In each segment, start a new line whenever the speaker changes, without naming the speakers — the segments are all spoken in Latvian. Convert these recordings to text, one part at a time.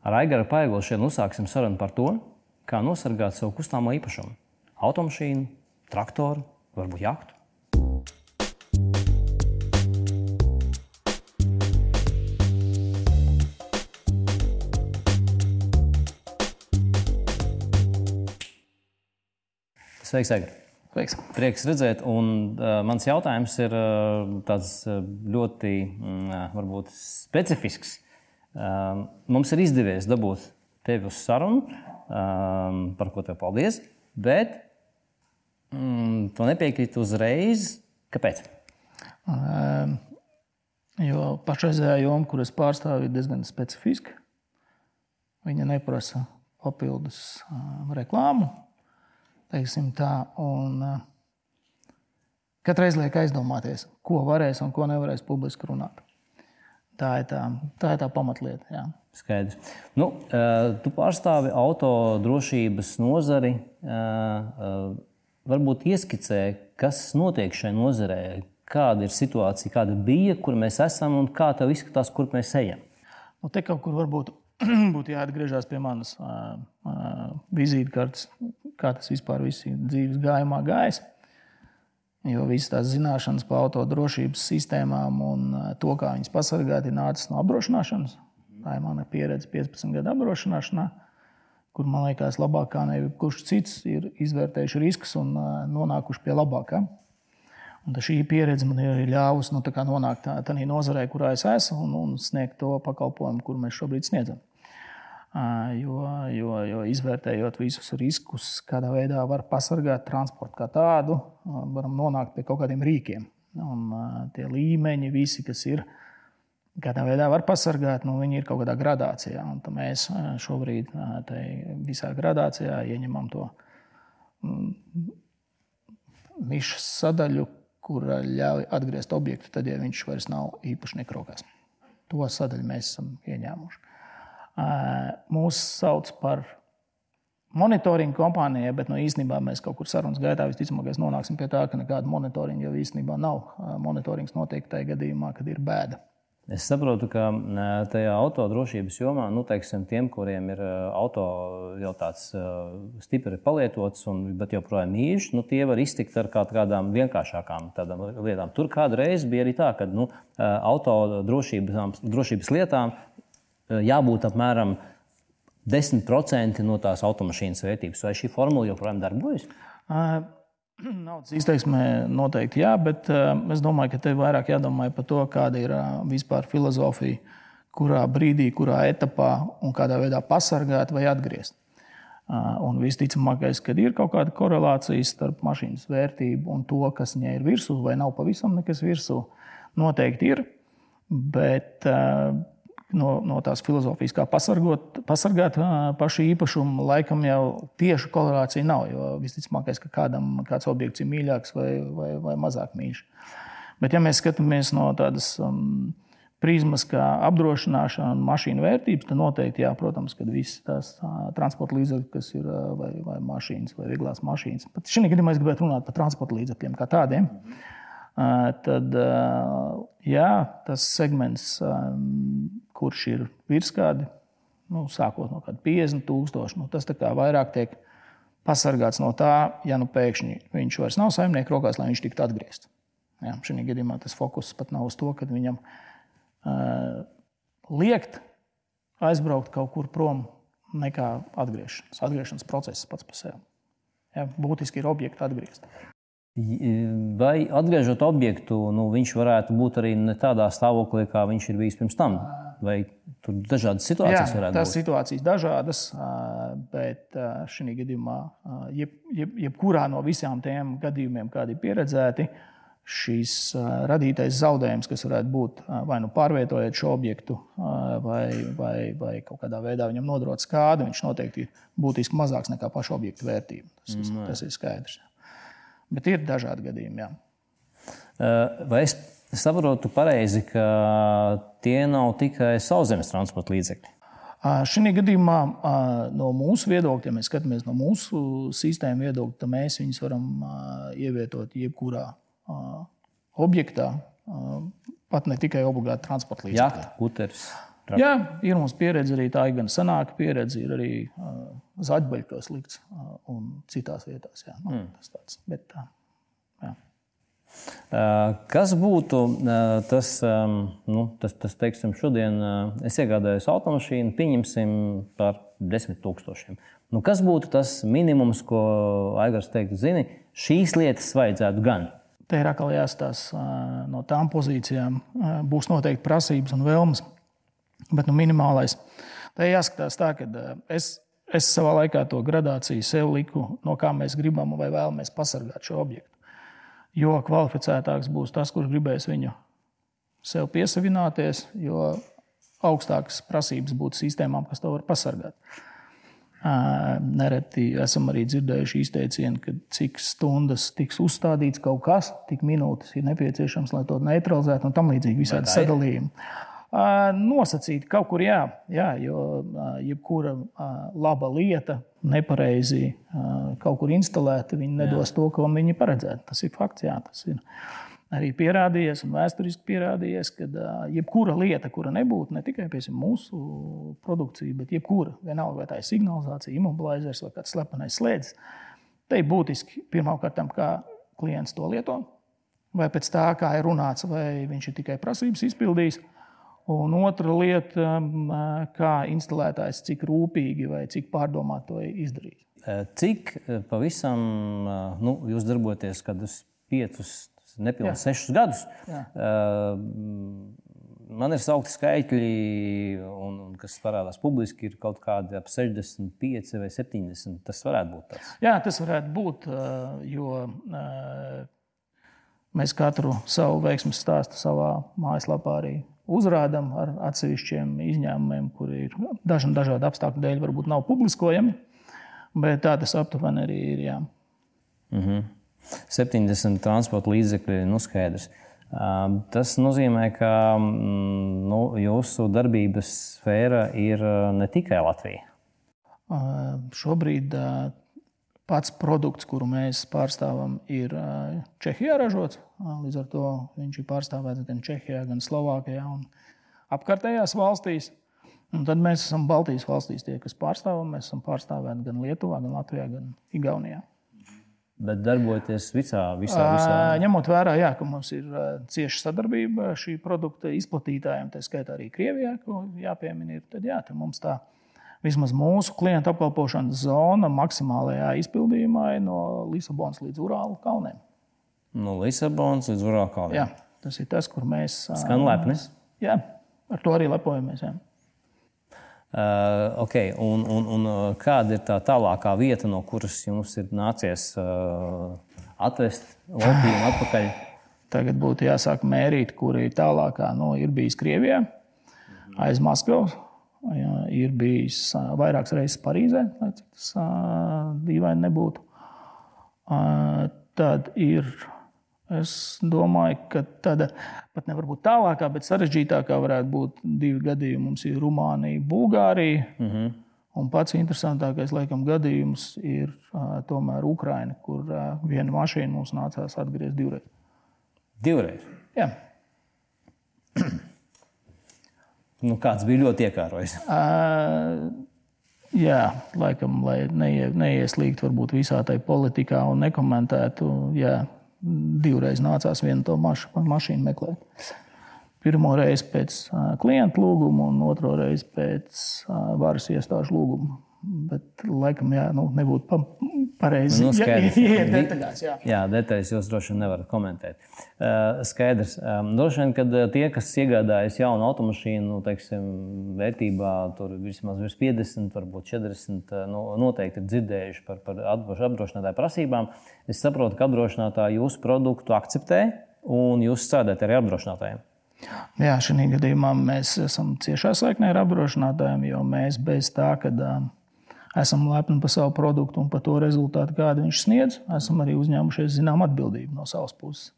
Ar Aigaru Paigulu šodien uzsāksim sarunu par to, kā nosargāt savu kustamo īpašumu - automašīnu, traktoru, varbūt jahtu. Sveiks, Aigar!
Sveiks.
Prieks redzēt, un uh, mans jautājums ir uh, tāds uh, ļoti mm, varbūt, specifisks. Uh, mums ir izdevies dabūt tevi uz sarunu, um, par ko tev paldies, bet mm, tu nepiekrīti uzreiz. Kāpēc?
Um, jo pašreizējā joma, kuras pārstāvju, ir diezgan specifiska. Viņa neprasa papildus reklāmu tā. Un, Katreiz liek aizdomāties, ko varēs un ko nevarēs publiski runāt. Tā ir tā, tā, ir tā pamatlieta. Jā.
Skaidrs. Nu, uh, tu pārstāvi autodrošības nozari. Uh, varbūt ieskicē, kas notiek šajā nozarē, kāda ir situācija, kāda bija, kur mēs esam un kā tev izskatās, kur mēs ejam.
Nu, te kaut kur varbūt būtu jāatgriežas pie manas uh, uh, vizītkartes, kā tas vispār dzīves gājumā gājis. Jo visas tās zināšanas par autodrošības sistēmām un to, kā viņas pasargāt, ir nācis no apdrošināšanas. Tā ir mana pieredze 15 gadu apdrošināšanā, kur man liekas, labāk kā jebkurš cits ir izvērtējuši riskus un nonākuši pie labākā. Un šī pieredze man ir ļāvusi nu, nonākt tādā nozarē, kurā es esmu, un, un sniegt to pakalpojumu, kur mēs šobrīd sniedzam. Jo, jo, jo izvērtējot visus riskus, kādā veidā var pasargāt transportu kā tādu, varam nonākt pie kaut kādiem rīkiem. Un tie līmeņi, visi, kas ir, kādā veidā var pasargāt, nu, viņi ir kaut kādā gradācijā. Un mēs šobrīd visā gradācijā ieņemam to mm, nišas sadaļu, kura ļauj atgriezt objektu, tad, ja viņš vairs nav īpašnieku rokās. To sadaļu mēs esam ieņēmuši mūs sauc par monitoringa kompānijai, bet nu, īstenībā mēs kaut kur sarunas gaitā visticamāk nonāksim pie tā, ka nekāda monitoringa jau īstenībā nav. Monitorings notiek tajā gadījumā, kad ir bēda.
Es saprotu, ka tajā autodrošības jomā, nu, teiksim, tiem, kuriem ir auto jau tāds stipri palietots, un, bet joprojām mīļš, nu, tie var iztikt ar kaut kādām vienkāršākām lietām. Tur kādreiz bija arī tā, ka nu, autodrošības drošības lietām jābūt apmēram 10% no tās automašīnas vērtības. Vai šī formula joprojām darbojas?
Naudas izteiksmē noteikti jā, bet es domāju, ka te vairāk jādomā par to, kāda ir vispār filozofija, kurā brīdī, kurā etapā un kādā veidā pasargāt vai atgriezt. Un visticamākais, ka ir kaut kāda korelācija starp mašīnas vērtību un to, kas viņai ir virsū, vai nav pavisam nekas virsū, noteikti ir. Bet no, no tās filozofijas, kā pasargot, pasargāt pašu īpašumu, laikam jau tieši korelācija nav. Jo visticamākais, ka kādam kāds objekts ir mīļāks vai, vai, vai mazāk mīļš. Bet, ja mēs skatāmies no tādas um, prizmas, kā apdrošināšana un mašīnu vērtības, tad noteikti, jā, protams, ka visas tās uh, transporta līdzekļi, kas ir uh, vai, vai mašīnas vai vieglās mašīnas, pat šī gadījumā es gribētu runāt par transporta līdzekļiem kā tādiem. -hmm tad jā, tas segments, kurš ir virskādi, nu, sākot no 50 tūkstoši, nu, tas vairāk tiek pasargāts no tā, ja nu pēkšņi viņš vairs nav saimnieku rokās, lai viņš tiktu atgriezts. Ja, Šajā gadījumā tas fokus pat nav uz to, ka viņam uh, liekt aizbraukt kaut kur prom, nekā atgriešanās. Atgriešanās process pats par sevi. Ja, būtiski ir objekti atgriezt.
Vai atgriežot objektu, nu, viņš varētu būt arī tādā stāvoklī, kā viņš ir bijis pirms tam? Vai tur dažādas situācijas Jā, varētu
būt? Tās situācijas dažādas, bet šī gadījumā, jeb, jeb, jebkurā no visām tiem gadījumiem, kādi ir pieredzēti, šīs radītais zaudējums, kas varētu būt vai nu pārvietojot šo objektu, vai, vai, vai kaut kādā veidā viņam nodarot skādi, viņš noteikti ir būtiski mazāks nekā paša objekta vērtība. Tas, mm. tas ir skaidrs. Bet ir dažādi gadījumi. Jā.
Vai es saprotu pareizi, ka tie nav tikai sauszemes transporta līdzekļi?
Šī gadījumā, no mūsu viedokļa, ja mēs skatāmies no mūsu sistēmas viedokļa, tad mēs viņus varam ievietot jebkurā objektā, pat ne tikai obligāti transporta līdzekļi.
Jā, kuteris. Traki.
Jā, ir mums pieredze arī tā, gan senāka pieredze, ir arī uh, zaļbaļkos likts uh, un citās vietās. Jā, nu, mm. tas tāds. Bet.
Uh, Kas būtu uh, tas, nu, tas, tas teiksim, šodien uh, es iegādājos automašīnu, pieņemsim par desmit tūkstošiem. Nu, kas būtu tas minimums, ko Aigars teiktu, zini, šīs lietas vajadzētu gan?
Te ir atkal jāstāsta no tām pozīcijām. Būs noteikti prasības un vēlmes, bet nu, minimālais. Tā jāskatās tā, ka es, es savā laikā to gradāciju sev liku, no kā mēs gribam vai vēlamies pasargāt šo objektu jo kvalificētāks būs tas, kurš gribēs viņu sev piesavināties, jo augstākas prasības būtu sistēmām, kas to var pasargāt. Nereti esam arī dzirdējuši izteicienu, ka cik stundas tiks uzstādīts kaut kas, tik minūtes ir nepieciešams, lai to neutralizētu, un tam līdzīgi visādi sadalījumi. Nosacīti kaut kur jā, jā jo jebkura laba lieta, nepareizi kaut kur instalēta, viņi nedos jā. to, ko viņi paredzēja. Tas ir fakts, jā, tas ir arī pierādījies un vēsturiski pierādījies, ka jebkura lieta, kura nebūtu ne tikai piesim, mūsu produkcija, bet jebkura, vienalga vai tā ir signalizācija, imobilizers vai kāds slepenais slēdzis, te ir būtiski pirmkārt, kā klients to lieto, vai pēc tā, kā ir runāts, vai viņš ir tikai prasības izpildījis. Un otra lieta, kā instalētājs, cik rūpīgi vai cik pārdomāti to izdarīs.
Cik pavisam nu, jūs darbojaties kādus piecus, nepilnīgi sešus gadus? Jā. Man ir saukti skaitļi, un, un kas parādās publiski, ir kaut kādi ap 65 vai 70. Tas varētu būt tāds.
Jā, tas varētu būt, jo mēs katru savu veiksmu stāstu savā mājaslapā arī uzrādām ar atsevišķiem izņēmumiem, kuri ir dažu dažādu apstākļu dēļ, varbūt nav publiskojami. Bet tā tas aptuveni arī ir. Jā.
Mm -hmm. 70 transporta līdzekļi, nu skaidrs. Tas nozīmē, ka mm, nu, jūsu darbības sfēra ir ne tikai Latvija.
Šobrīd pats produkts, kuru mēs pārstāvam, ir Čehijā ražots. Līdz ar to viņš ir pārstāvēts gan Čehijā, gan Slovākijā un apkārtējās valstīs. Un tad mēs esam Baltijas valstīs, tie, kas pārstāvam. Mēs esam pārstāvēti gan Lietuvā, gan Latvijā, gan Igaunijā.
Bet darboties visā, visā, visā.
Ņemot vērā, jā, ka mums ir cieša sadarbība šī produkta izplatītājiem, tā skaitā arī Krievijā, ko jāpiemina, tad jā, mums tā ir vismaz mūsu klientu apkalpošanas zona maksimālajā izpildījumā ir no Lisabonas līdz Urāla kalniem.
No Lisabonas līdz Urāla kalniem.
Jā, tas ir tas, kur mēs.
Skan lepni.
Jā, ar to arī lepojamies. Jā.
Uh, okay. un, un, un kāda ir tā tālākā vieta, no kuras jums ir nācies uh, atvest Latviju atpakaļ?
Tagad būtu jāsāk mērīt, kur ir tālākā. Nu, ir bijis Krievijā, aiz Maskavas, Jā, ir bijis vairākas reizes Parīzē, lai cik tas dīvaini nebūtu. Tad ir, es domāju, ka tāda pat nevar būt tālākā, bet sarežģītākā varētu būt divi gadījumi. Mums ir Rumānija, Bulgārija. Mm -hmm. Un pats interesantākais, laikam, gadījums ir uh, tomēr Ukraina, kur uh, viena mašīna mums nācās atgriezties divreiz.
Divreiz?
Jā.
Nu, kāds bija ļoti iekārojis? Uh,
jā, laikam, lai neie, neieslīgtu varbūt visā tajā politikā un nekomentētu. Jā, divreiz nācās vienu to mašu, mašīnu meklēt. Pirmo reizi pēc uh, klienta lūguma, un otro reizi pēc uh, varas iestāžu lūguma. Bet, laikam, jā, nu, nebūtu pareizi. Nu, skaidrs, ja, ja, detaļās, jā.
jā, detaļas jūs droši vien nevarat komentēt. Uh, skaidrs. Um, droši vien, kad tie, kas iegādājas jaunu automašīnu, nu, teiksim, vērtībā vismaz virs 50, varbūt 40, nu, noteikti ir dzirdējuši par, par apdrošinātāju prasībām. Es saprotu, ka apdrošinātāji jūsu produktu akceptē un jūs strādājat arī apdrošinātājiem.
Jā, šajā gadījumā mēs esam ciešā saiknē ar apdrošinātājiem, jo mēs bez tā, ka uh, esam lepni par savu produktu un par to rezultātu, kādu viņš sniedz. Esam arī uzņēmušies zinām atbildību no savas puses.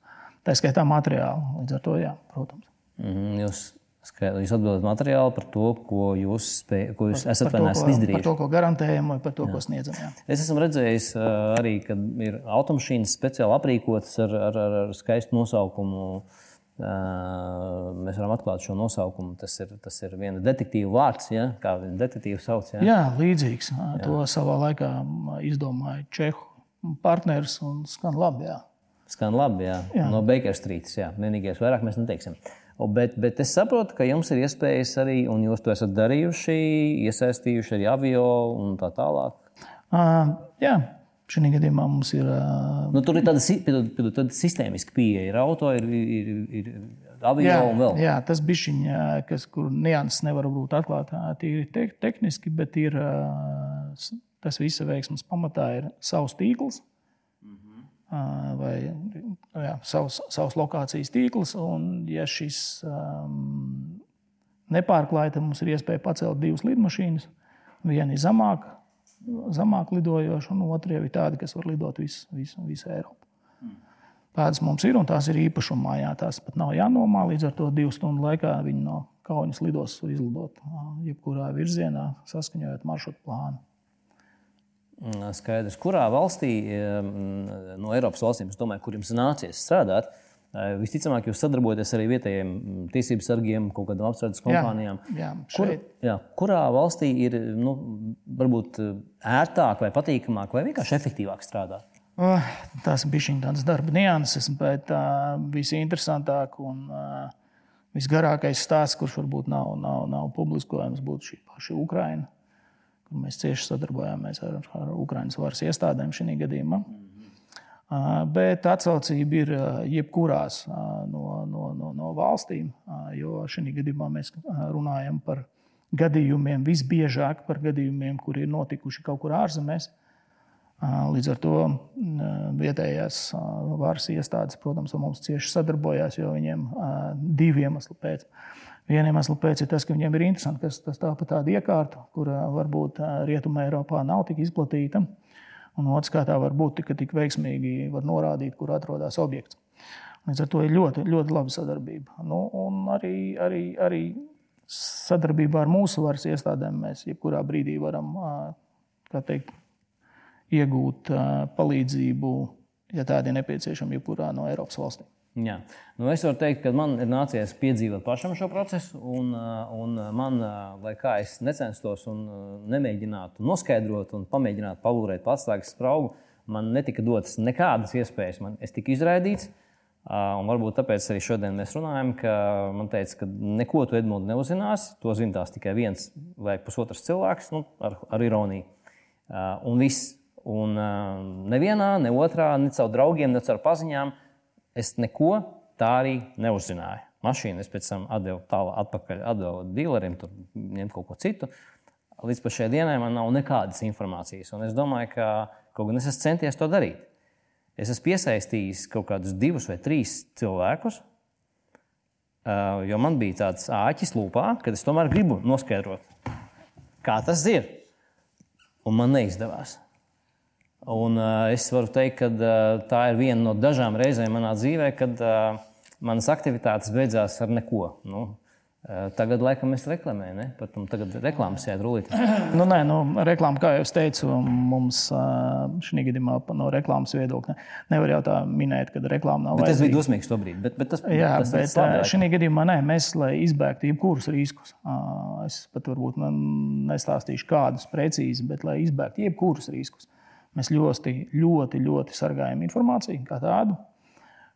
Tā skaitā materiāli. Līdz ar to, jā, protams.
Mm, jūs Jūs atbildat materiāli par to, ko jūs, spēj, ko jūs par, esat izdarījuši.
Par to, ko garantējam, vai par to, jā. ko sniedzam. Jā.
Es esmu redzējis arī, ka ir automašīnas speciāli aprīkotas ar, ar, ar, skaistu nosaukumu Mēs varam atklāt šo nosaukumu. Tas ir, tas ir viena detektīva vārds, ja? kā viņa detektīva sauc. Ja?
Jā, līdzīgs. Jā. To savā laikā izdomāja Čehu partneris un skan labi. Jā.
Skan labi, jā. jā. No Baker Street. Vienīgais, vairāk mēs neteiksim. Bet, bet es saprotu, ka jums ir iespējas arī, un jūs to esat darījuši, iesaistījuši arī avio un tā tālāk.
Uh, jā, Šī gadījumā mums ir.
Nu, tur ir tāda, tāda sistēmiska pieeja. Ir auto, ir, ir, ir avio
jā,
un vēl.
Jā, tas bišķiņ, kas, kur nianses nevar būt atklāts tīri te, tehniski, bet ir, tas visa veiksmas pamatā ir savs tīkls. Mhm. Vai jā, savs, savs lokācijas tīkls, un ja šis um, nepārklāja, tad mums ir iespēja pacelt divas lidmašīnas. Viena ir zemāka, zemāk lidojoši, un jau ir tādi, kas var lidot visu, visu, visu Eiropu. Tādas mums ir, un tās ir īpašumā. Jā, tās pat nav jānomā. Līdz ar to divu stundu laikā viņi no Kaunas lidos var izlidot jebkurā virzienā, saskaņojot maršrutu plānu.
Mm, skaidrs, kurā valstī no Eiropas valstīm, domāju, kur jums nācies strādāt, Eh, visticamāk, jūs sadarbojaties arī vietējiem mm, tiesību sargiem, kaut kādām apstrādes kompānijām.
Jā, jā,
Kur, jā, kurā valstī ir nu, varbūt eh, ērtāk, vai patīkamāk, vai vienkārši efektīvāk strādāt?
Oh, tās bija tādas darba nianses, bet uh, visinteresantāk un uh, visgarākais stāsts, kurš varbūt nav, nav, nav publiskojams, būtu šī paša Ukraina. Mēs cieši sadarbojāmies ar, ar Ukraiņas varas iestādēm šajā gadījumā. Mm. Bet atsaucība ir jebkurās no, no, no, no valstīm, jo šajā gadījumā mēs runājam par gadījumiem, visbiežāk par gadījumiem, kuri ir notikuši kaut kur ārzemēs. Līdz ar to vietējās varas iestādes, protams, ar mums cieši sadarbojās, jo viņiem divi iemesli pēc. Viena iemesla pēc ir tas, ka viņiem ir interesanti, kas tas tā pa tāda iekārta, kur varbūt Rietumē Eiropā nav tik izplatīta. Un otrs, kā tā var būt, ka tik veiksmīgi var norādīt, kur atrodas objekts. Līdz ar to ir ļoti, ļoti laba sadarbība. Nu, arī, arī, arī sadarbībā ar mūsu varas iestādēm mēs jebkurā brīdī varam teikt, iegūt palīdzību, ja tāda ir nepieciešama jebkurā no Eiropas valstīm.
Jā. Nu, es varu teikt, ka man ir nācies piedzīvot pašam šo procesu, un, un man, lai kā es necenstos un nemēģinātu noskaidrot un pamēģināt palūrēt atslēgas spraugu, man netika dotas nekādas iespējas. Man, es tiku izraidīts, un varbūt tāpēc arī šodien mēs runājam, ka man teica, ka neko tu Edmunds neuzzināsi. To zinās tikai viens vai pusotrs cilvēks nu, ar, ar ironiju. Un viss. Un nevienā, ne otrā, ne caur draugiem, ne caur paziņām es neko tā arī neuzzināju. Mašīnu es pēc tam atdevu tālāk, atpakaļ atdevu dealeriem, tur ņemt kaut ko citu. Līdz šai dienai man nav nekādas informācijas. Un es domāju, ka kaut gan es esmu centies to darīt. Es esmu piesaistījis kaut kādus divus vai trīs cilvēkus, jo man bija tāds āķis lūpā, kad es tomēr gribu noskaidrot, kā tas ir. Un man neizdevās. Un, uh, es varu teikt, ka uh, tā ir viena no dažām reizēm manā dzīvē, kad uh, manas aktivitātes beidzās ar neko. Nu, tagad, laikam, mēs reklamējam, ne? Pat um, tagad reklāmas jāiet rulīt.
Nu, nē, nu, reklāma, kā jau es teicu, mums šī gadījumā no reklāmas viedokļa nevar jau tā minēt, ka reklāma nav.
Bet tas bija dosmīgs to brīdi. Bet, bet tas,
Jā, tas bet uh, šī gadījumā nē, mēs, lai izbēgtu jebkurus riskus, es pat varbūt nestāstīšu kādus precīzi, bet lai izbēgtu jebkurus riskus. Mēs ļoti, ļoti, ļoti sargājam informāciju kā tādu.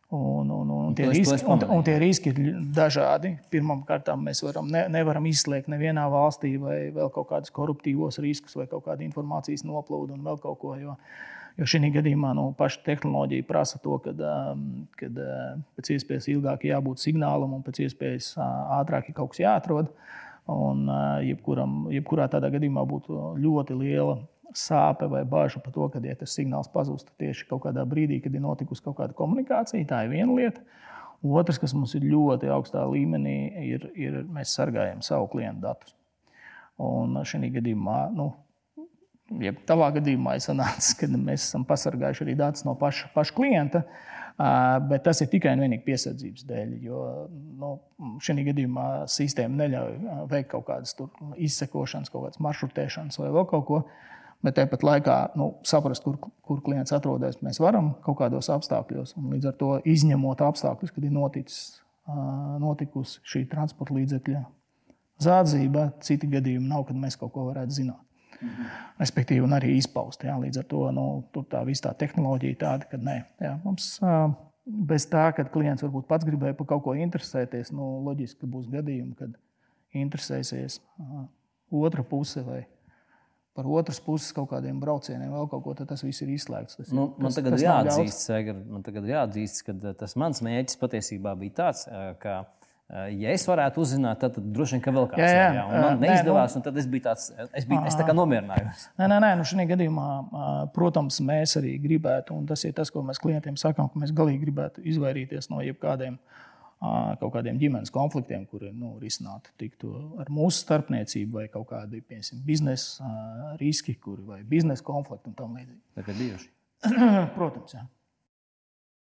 Un, un, un, tie riski, un, un tie riski ir dažādi. Pirmkārt, mēs varam, ne, nevaram izslēgt nevienā valstī vai vēl kaut kādus koruptīvos riskus, vai kaut kādu informācijas noplūdu un vēl kaut ko. Jo, jo šī gadījumā nu, paša tehnoloģija prasa to, ka kad, pēc iespējas ilgāk jābūt signālam un pēc iespējas ātrāk ir kaut kas jāatrod. Un, jebkuram, jebkurā tādā gadījumā būtu ļoti liela sāpe vai bažu par to, ka ja tas signāls pazūst tieši kaut kādā brīdī, kad ir notikusi kaut kāda komunikācija. Tā ir viena lieta. Otrs, kas mums ir ļoti augstā līmenī, ir, ir mēs sargājam savu klientu datus. Un šī gadījumā, nu, ja tavā gadījumā ir sanācis, ka mēs esam pasargājuši arī datus no paša, paša klienta, bet tas ir tikai un vienīgi piesardzības dēļ. Jo nu, šī gadījumā sistēma neļauj veikt kaut kādas izsekošanas, kaut kādas maršrutēšanas vai vēl kaut ko tādu bet tāpat laikā nu, saprast, kur, kur klients atrodas, mēs varam kaut kādos apstākļos. Līdz ar to izņemot apstākļus, kad ir noticis notikusi šī transporta līdzekļa zādzība. Citi gadījumi nav, kad mēs kaut ko varētu zināt. Mhm. Respektīvi, un arī izpaust. Jā, līdz ar to nu, tā visa tā tehnoloģija tāda, ka nē, jā, mums bez tā, ka klients varbūt pats gribēja par kaut ko interesēties, nu, loģiski, būs gadījumi, kad interesēsies otra puse vai par otras puses kaut kādiem braucieniem, vēl kaut ko, tad tas viss ir izslēgts. Tas
nu, ir, man, tagad tas jāatzīst, Segar, man tagad jāatzīst, ka tas mans mērķis patiesībā bija tāds, ka Ja es varētu uzzināt, tad, tad droši vien ka vēl kāds
jā, jā.
jā, man neizdevās, nē, nu, un tad es biju tāds, es, biju, es tā kā nomierinājos.
Nē, nē, nē nu šajā gadījumā, protams, mēs arī gribētu, un tas ir tas, ko mēs klientiem sakām, ka mēs galīgi gribētu izvairīties no jebkādiem kaut kādiem ģimenes konfliktiem, kuri nu, risināti tiktu ar mūsu starpniecību, vai kaut kādi piemēram, biznesa riski, kuri, vai biznesa konflikti un tam līdzīgi.
Tā ir bijuši.
Protams, jā.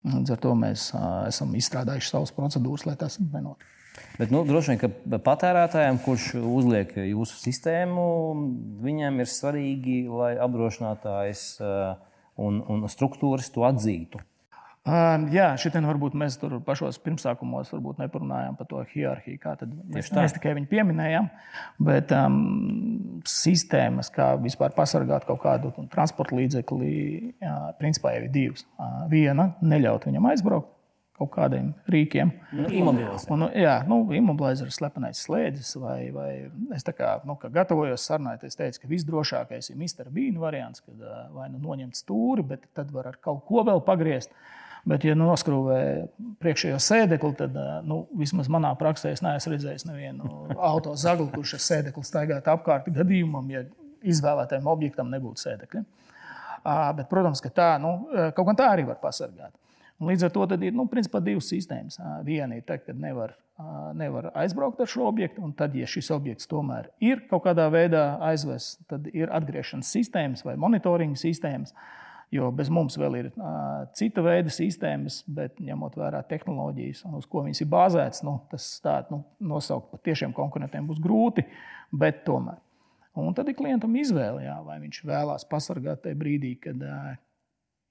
Līdz ar to mēs esam izstrādājuši savas procedūras, lai tas nenotiktu.
Bet nu, droši vien, ka patērētājiem, kurš uzliek jūsu sistēmu, viņiem ir svarīgi, lai apdrošinātājs un, un struktūras to atzītu.
Um, jā, šitien varbūt mēs tur pašos pirmsākumos neparunājām par to hierarhiju. Mēs, mēs tikai viņu pieminējām, bet um, sistēmas, kā vispār pasargāt kaut kādu transporta līdzekli, jā, principā jau ir divas. Uh, viena - neļaut viņam aizbraukt kaut kādiem rīkiem.
Nu, imobilizēs.
Jā, nu, imobilizēs, slepenais slēdzis. Vai, vai es tā kā, nu, kā gatavojos sarunai, es teicu, ka visdrošākais ir Mr. Bean variants, kad vai nu noņemt stūri, bet tad var ar kaut ko vēl pagriezt. Bet, ja noskrūvē priekšējo sēdekli, tad nu, vismaz manā praksē es neesmu redzējis nevienu auto zaglu, kurš ar sēdekli staigātu apkārt gadījumam, ja izvēlētajam objektam nebūtu sēdekļa. Bet, protams, ka tā, nu, kaut kā tā arī var pasargāt. Un līdz ar to ir nu, principā, divas sistēmas. Viena ir tā, ka nevar, nevar aizbraukt ar šo objektu, un tad, ja šis objekts tomēr ir kaut kādā veidā aizvests, tad ir atgriešanas sistēmas vai monitoringa sistēmas. Jo bez mums vēl ir uh, cita veida sistēmas, bet ņemot vērā tehnoloģijas, uz ko viņas ir bāzētas, nu, tas tā, nu, nosaukt par tiešiem konkurentiem būs grūti, bet tomēr. Un tad ir klientam izvēle, jā, vai viņš vēlās pasargāt tajā brīdī, kad uh,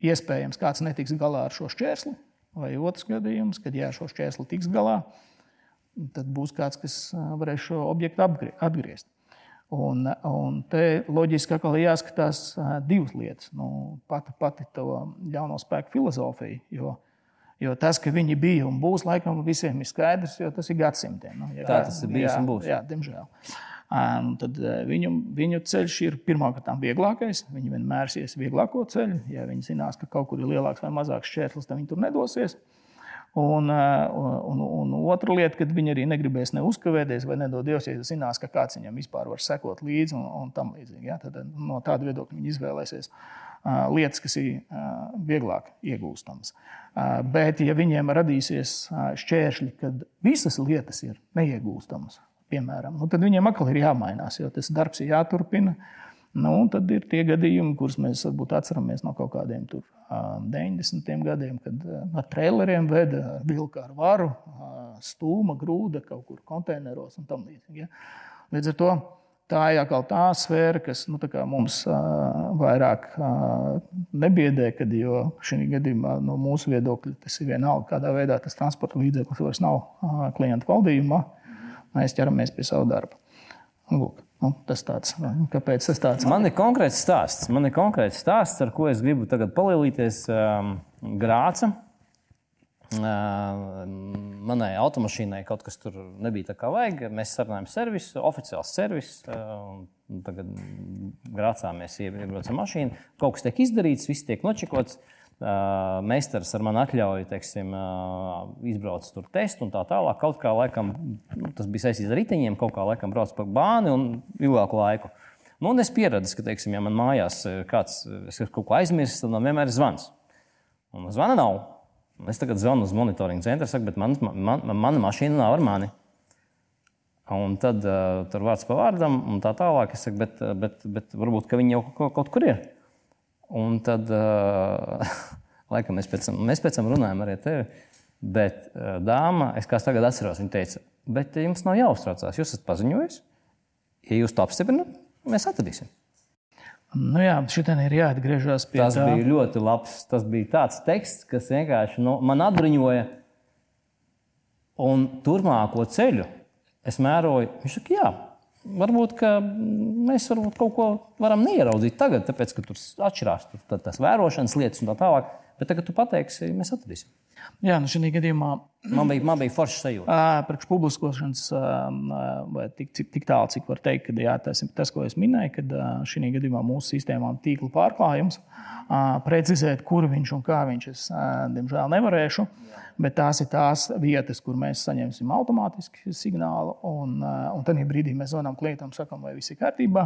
iespējams kāds netiks galā ar šo šķērsli, vai otrs gadījums, kad jā, šo šķērsli tiks galā, tad būs kāds, kas varēs šo objektu atgriezt. Un, un te loģiski atkal jāskatās divas lietas. Nu, pati, pati to ļauno spēku filozofija. Jo, jo tas, ka viņi bija un būs, laikam visiem ir skaidrs, jo tas ir gadsimtiem. Nu,
jā, Tā tas ir bijis
jā,
un būs.
Jā, diemžēl. Un tad viņu, viņu ceļš ir pirmkārt vieglākais. Viņi vienmēr ies vieglāko ceļu. Ja viņi zinās, ka kaut kur ir lielāks vai mazāks šķērslis, tad viņi tur nedosies. Un, eh, un, un otra lieta, kad viņi arī negribēs neuzkavēties, vai nedod Dievs, ja zinās, ka kāds viņam vispār var sekot līdzi un, un tam līdzīgi. Ja? Tad no tāda viedokļa viņi izvēlēsies uh, lietas, kas ir vieglāk iegūstamas. Bet, ja viņiem radīsies šķēršļi, kad visas lietas ir neiegūstamas, piemēram, nu, tad viņiem atkal ir jāmainās, jo tas darbs ir jāturpina. Nu, tad ir tie gadījumi, kurus mēs varbūt atceramies no kaut kādiem tur 90. gadiem, kad ar traileriem veda vilku ar varu, stūma, grūda kaut kur konteineros un tam līdzīgi. Ja? Līdz ar to tā ir atkal tā sfēra, kas nu, mums uh, vairāk nebiedē, kad šī gadījumā no mūsu viedokļa tas ir vienalga, kādā veidā tas transporta līdzeklis vairs nav klienta valdījumā. Mēs ķeramies pie savu darbu. Lūk. Nu, tas tāds, kāpēc tas tāds?
Man ir konkrēts stāsts. Man ir konkrēts stāsts, ar ko es gribu tagad palielīties. Um, Grāca. Uh, manai automašīnai kaut kas tur nebija tā kā vajag. Mēs sarunājām servisu, oficiāls servis. Uh, tagad Grācā mēs iebraucam mašīnu. Kaut kas tiek izdarīts, viss tiek nočikots. Uh, meistars ar mani atļauju, teiksim, izbrauc tur testu un tā tālāk. Kaut kā laikam, nu, tas bija saistīts ar riteņiem, kaut kā laikam brauc pa bāni un ilgāku laiku. Nu, un es pieredzu, ka, teiksim, ja man mājās kāds kaut ko aizmirsis, tad man vienmēr ir zvans. Un zvana nav. Es tagad zvanu uz monitoringa centru, saku, bet man, man, man, mana mašīna nav ar mani. Un tad uh, tur vārds pa vārdam, un tā tālāk. Es saku, bet, bet, bet varbūt viņi jau kaut, kaut kur ir. Un tad, uh, laikam, mēs pēc, tam, mēs pēc tam runājam arī ar tevi. Bet uh, dāma, es kā tagad atceros, viņa teica, bet jums nav jāuztraucās. Jūs esat paziņojis, ja jūs to apstiprināt, mēs atradīsim.
Nu jā, šitien ir jāatgriežas pie
tā. Tas bija ļoti labs. Tas bija tāds teksts, kas vienkārši nu, man atbruņoja. Un turpmāko ceļu es mēroju. Viņš saka, jā, varbūt mēs varbūt kaut ko varam neieraudzīt tagad, tāpēc, ka tur atšķirās tur, tās vērošanas lietas un tā tālāk. Bet tagad tu pateiksi, mēs atradīsim.
Jā, nu šajā gadījumā
man bija, man bija forša sajūta.
Priekš publiskošanas, vai tik, cik, tik tālu, cik var teikt, ka jā, tas ir tas, ko es minēju, kad šajā gadījumā mūsu sistēmām tīkla pārklājums, precizēt, kur viņš un kā viņš es, diemžēl, nevarēšu. Bet tās ir tās vietas, kur mēs saņemsim automātiski signālu, un, un tad brīdī mēs zvanām klientam, sakām, vai viss ir kārtībā.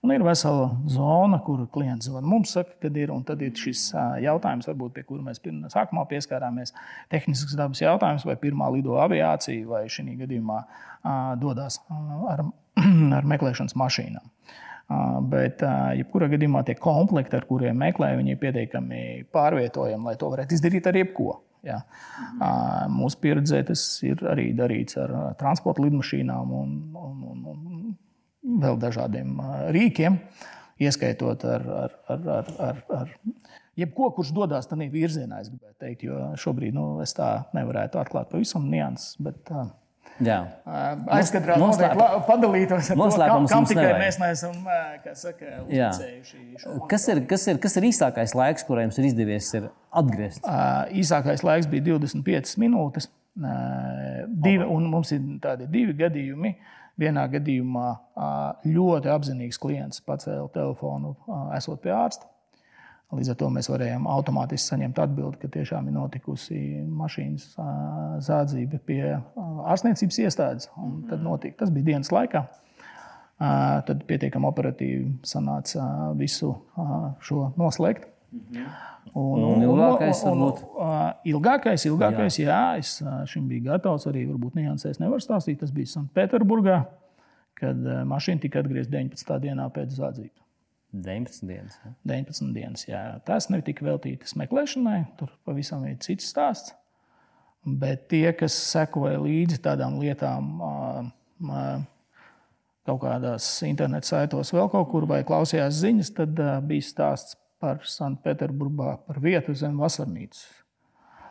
Un ir vesela zona, kur klients zvana mums, saka, kad ir. Tad ir šis jautājums, varbūt, pie kura mēs pirmā sākumā pieskārāmies. Tehnisks dabas jautājums, vai pirmā lido aviācija, vai šī gadījumā dodas ar, ar meklēšanas mašīnām. Bet, jebkurā gadījumā, tie komplekti, ar kuriem meklē, ir pietiekami pārvietojami, lai to varētu izdarīt ar jebko. Ja. Mūsu pieredzē tas ir arī darīts ar transporta lidmašīnām un, un, un, un vēl dažādiem rīkiem, ieskaitot ar, ar, ar, ar, ar, ar jebko, kurš dodas tādā virzienā, es gribētu teikt, jo šobrīd nu, es tā nevarētu atklāt pavisam nianses. Bet,
Jā.
Aizkadrā noslēpums padalītos ar noslēpumu, kam, kam tikai nevajag. mēs neesam saka, uzticējuši.
Kas ir, kas, ir, kas ir īsākais laiks, kurā jums ir izdevies ir atgriezties?
Īsākais laiks bija 25 minūtes. Divi, un mums ir tādi divi gadījumi. Uh, Vienā gadījumā ļoti apzinīgs klients pacēla telefonu, esot pie ārsta. Līdz ar to mēs varējām automātiski saņemt atbildi, ka tiešām ir notikusi mašīnas zādzība pie ārstniecības iestādes. Tad notika. Tas bija dienas laikā. Tad pietiekami operatīvi sanāca visu šo noslēgt.
Un, un ilgākais, un, un,
un, ilgākais, ilgākais jā. jā, es šim biju gatavs. Arī varbūt niansēs nevar stāstīt. Tas bija Sanktpēterburgā, kad mašīna tika atgriezta 19. dienā pēc zādzības.
19 dienas. Ja.
19 dienas jā. Tas netika veltītas meklēšanai, tur pavisam ir cits stāsts. Bet tie, kas sekoja līdzi tādām lietām, kaut kādās internetu saitos, vēl kaut kur, vai klausījās ziņas, tad bija stāsts par Sanktpēterburgā, par vietu zem vasarnīcas.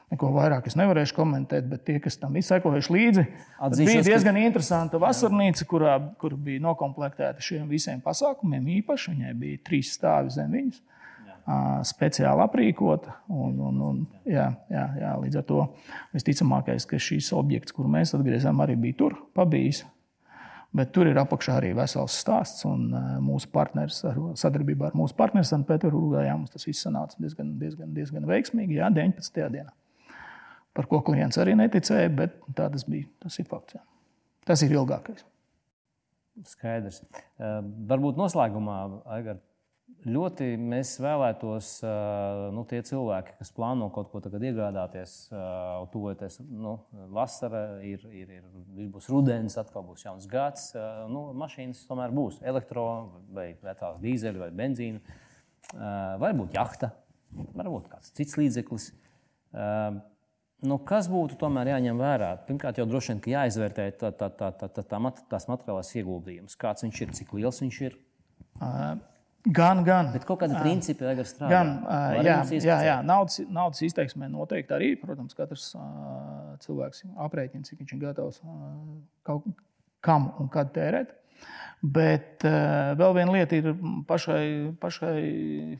Neko vairāk es nevarēšu komentēt, bet tie, kas tam ir sekojuši līdzi, Atzīšos, bija diezgan ka... interesanta vasarnīca, kurā, kur bija noklāpta šiem visiem pasākumiem. Īpaši viņai bija trīs stāvi zem viņas, jā. speciāli aprīkota. Un, un, un, jā, jā, jā, līdz ar to visticamākais, ka šīs objekts, kur mēs atgriezām, arī bija tur pabijis. Bet tur ir apakšā arī vesels stāsts. Un mūsu partneris, ar, sadarbībā ar mūsu partneri Sanktpēterburgā, mums tas viss sanāca diezgan, diezgan, diezgan veiksmīgi. Jā, 19. dienā. Par ko klients arī neticēja, bet tā tas bija. Tas ir fakts. Jā. Tas ir ilgākais.
Skaidrs. Varbūt noslēgumā, Aigar, Ļoti mēs vēlētos, nu, tie cilvēki, kas plāno kaut ko tagad iegādāties, tuvoties nu, vasara, ir, ir, ir, būs rudens, atkal būs jauns gads. Nu, mašīnas tomēr būs elektro vai vecās dīzeļu vai benzīnu, varbūt jahta, varbūt kāds cits līdzeklis. Nu, kas būtu tomēr jāņem vērā? Pirmkārt, jau droši vien jāizvērtē tā, tā, tā, tā, tā, tā, tās materiālās ieguldījumus. Kāds viņš ir, cik liels viņš ir?
Uh, Gan, gan.
Bet kāda principa jau ir strādājot.
Gan, uh, jā, jā, jā, naudas, naudas izteiksmē noteikti arī. Protams, katrs uh, cilvēks aprēķina, cik viņš ir gatavs uh, kaut kam un kad tērēt. Bet uh, vēl viena lieta ir pašai, pašai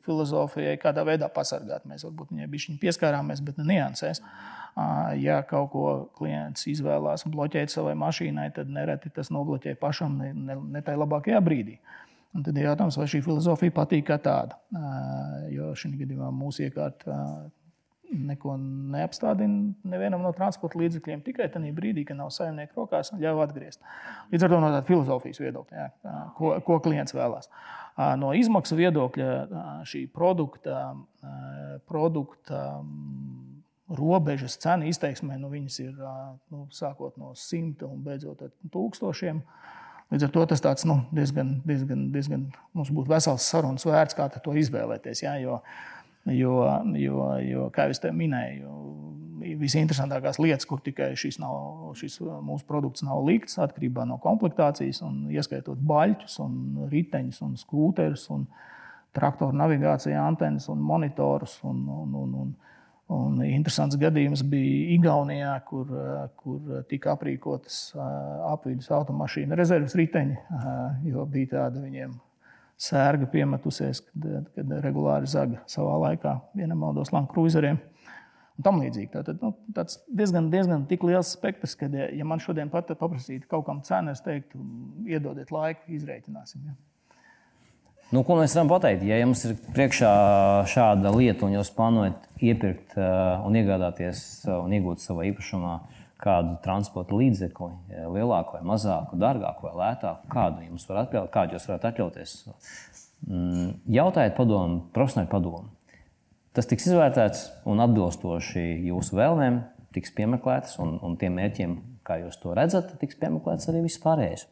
filozofijai, kādā veidā pasargāt. Mēs varbūt viņai bišķiņi pieskārāmies, bet ne niansēs. Uh, ja kaut ko klients izvēlās bloķēt savai mašīnai, tad nereti tas nobloķē pašam ne, ne, ne tajā labākajā brīdī. Uh, Un tad ir jautājums, vai šī filozofija patīk kā tāda. Jo šī gadījumā mūsu iekārta neko neapstādina nevienam no transporta līdzekļiem tikai tajā brīdī, kad nav saimnieka rokās un ļauj atgriezt. Līdz ar to no tāda filozofijas viedokļa, jā, ko, ko klients vēlās. No izmaksu viedokļa šī produkta, produkta robežas cena izteiksmē, nu, ir nu, sākot no simta un beidzot ar tūkstošiem. Līdz ar to tas tāds, nu, diezgan, diezgan, diezgan mums būtu vesels sarunas vērts, kā to izvēlēties. Ja? Jo, jo, jo, jo, kā jau es te minēju, visinteresantākās lietas, kur tikai šis, nav, šis mūsu produkts nav likts, atkarībā no komplektācijas, un ieskaitot baļķus, un riteņus, un skūterus, un traktoru navigāciju antenas un monitorus. Un, un, un, un, Un interesants gadījums bija Igaunijā, kur, kur tika aprīkotas apvidus automašīnu rezerves riteņi, jo bija tāda viņiem sērga piemetusies, kad, kad regulāri zaga savā laikā vienam Cruiseriem. Un tam līdzīgi. Tātad, nu, tāds diezgan, diezgan liels spektrs, ka, ja man šodien pat paprasītu kaut kam cenu, es teiktu, iedodiet laiku, izreikināsim. Ja.
Nu, ko mēs varam pateikt? Ja jums ir priekšā šāda lieta, un jūs plānojat iepirkt uh, un iegādāties uh, un iegūt savā īpašumā kādu transporta līdzekli, lielāku vai mazāku, dārgāku vai lētāku, kādu jums var atļaut, kādu jūs varat atļauties. Mm, jautājiet padomu, profesionāli padomu. Tas tiks izvērtēts un atbilstoši jūsu vēlmēm tiks piemeklēts, un, un tiem mērķiem, kā jūs to redzat, tiks piemeklēts arī viss pārējais.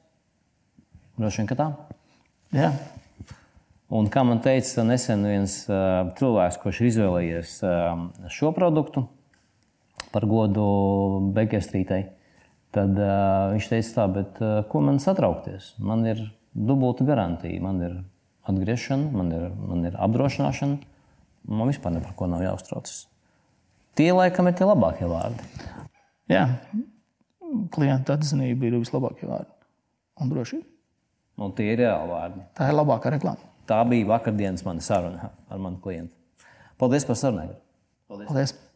Droši vien, ka tā.
Jā.
Un kā man teica nesen viens uh, cilvēks, kurš ir izvēlējies uh, šo produktu par godu Bekestrītei, tad uh, viņš teica, tā, bet uh, ko man satraukties? Man ir dubulta garantija, man ir atgriešana, man ir, man ir apdrošināšana. Man vispār par ko nav jāuztraucas. Tie laikam ir tie labākie vārdi.
Jā, klienta atzinība ir vislabākie vārdi. Un drošība.
Un tie ir reāli vārdi.
Tā ir labākā reklāma.
Tā bija vakardienas mana saruna ar manu klientu. Paldies par sarunu.
Paldies! Paldies.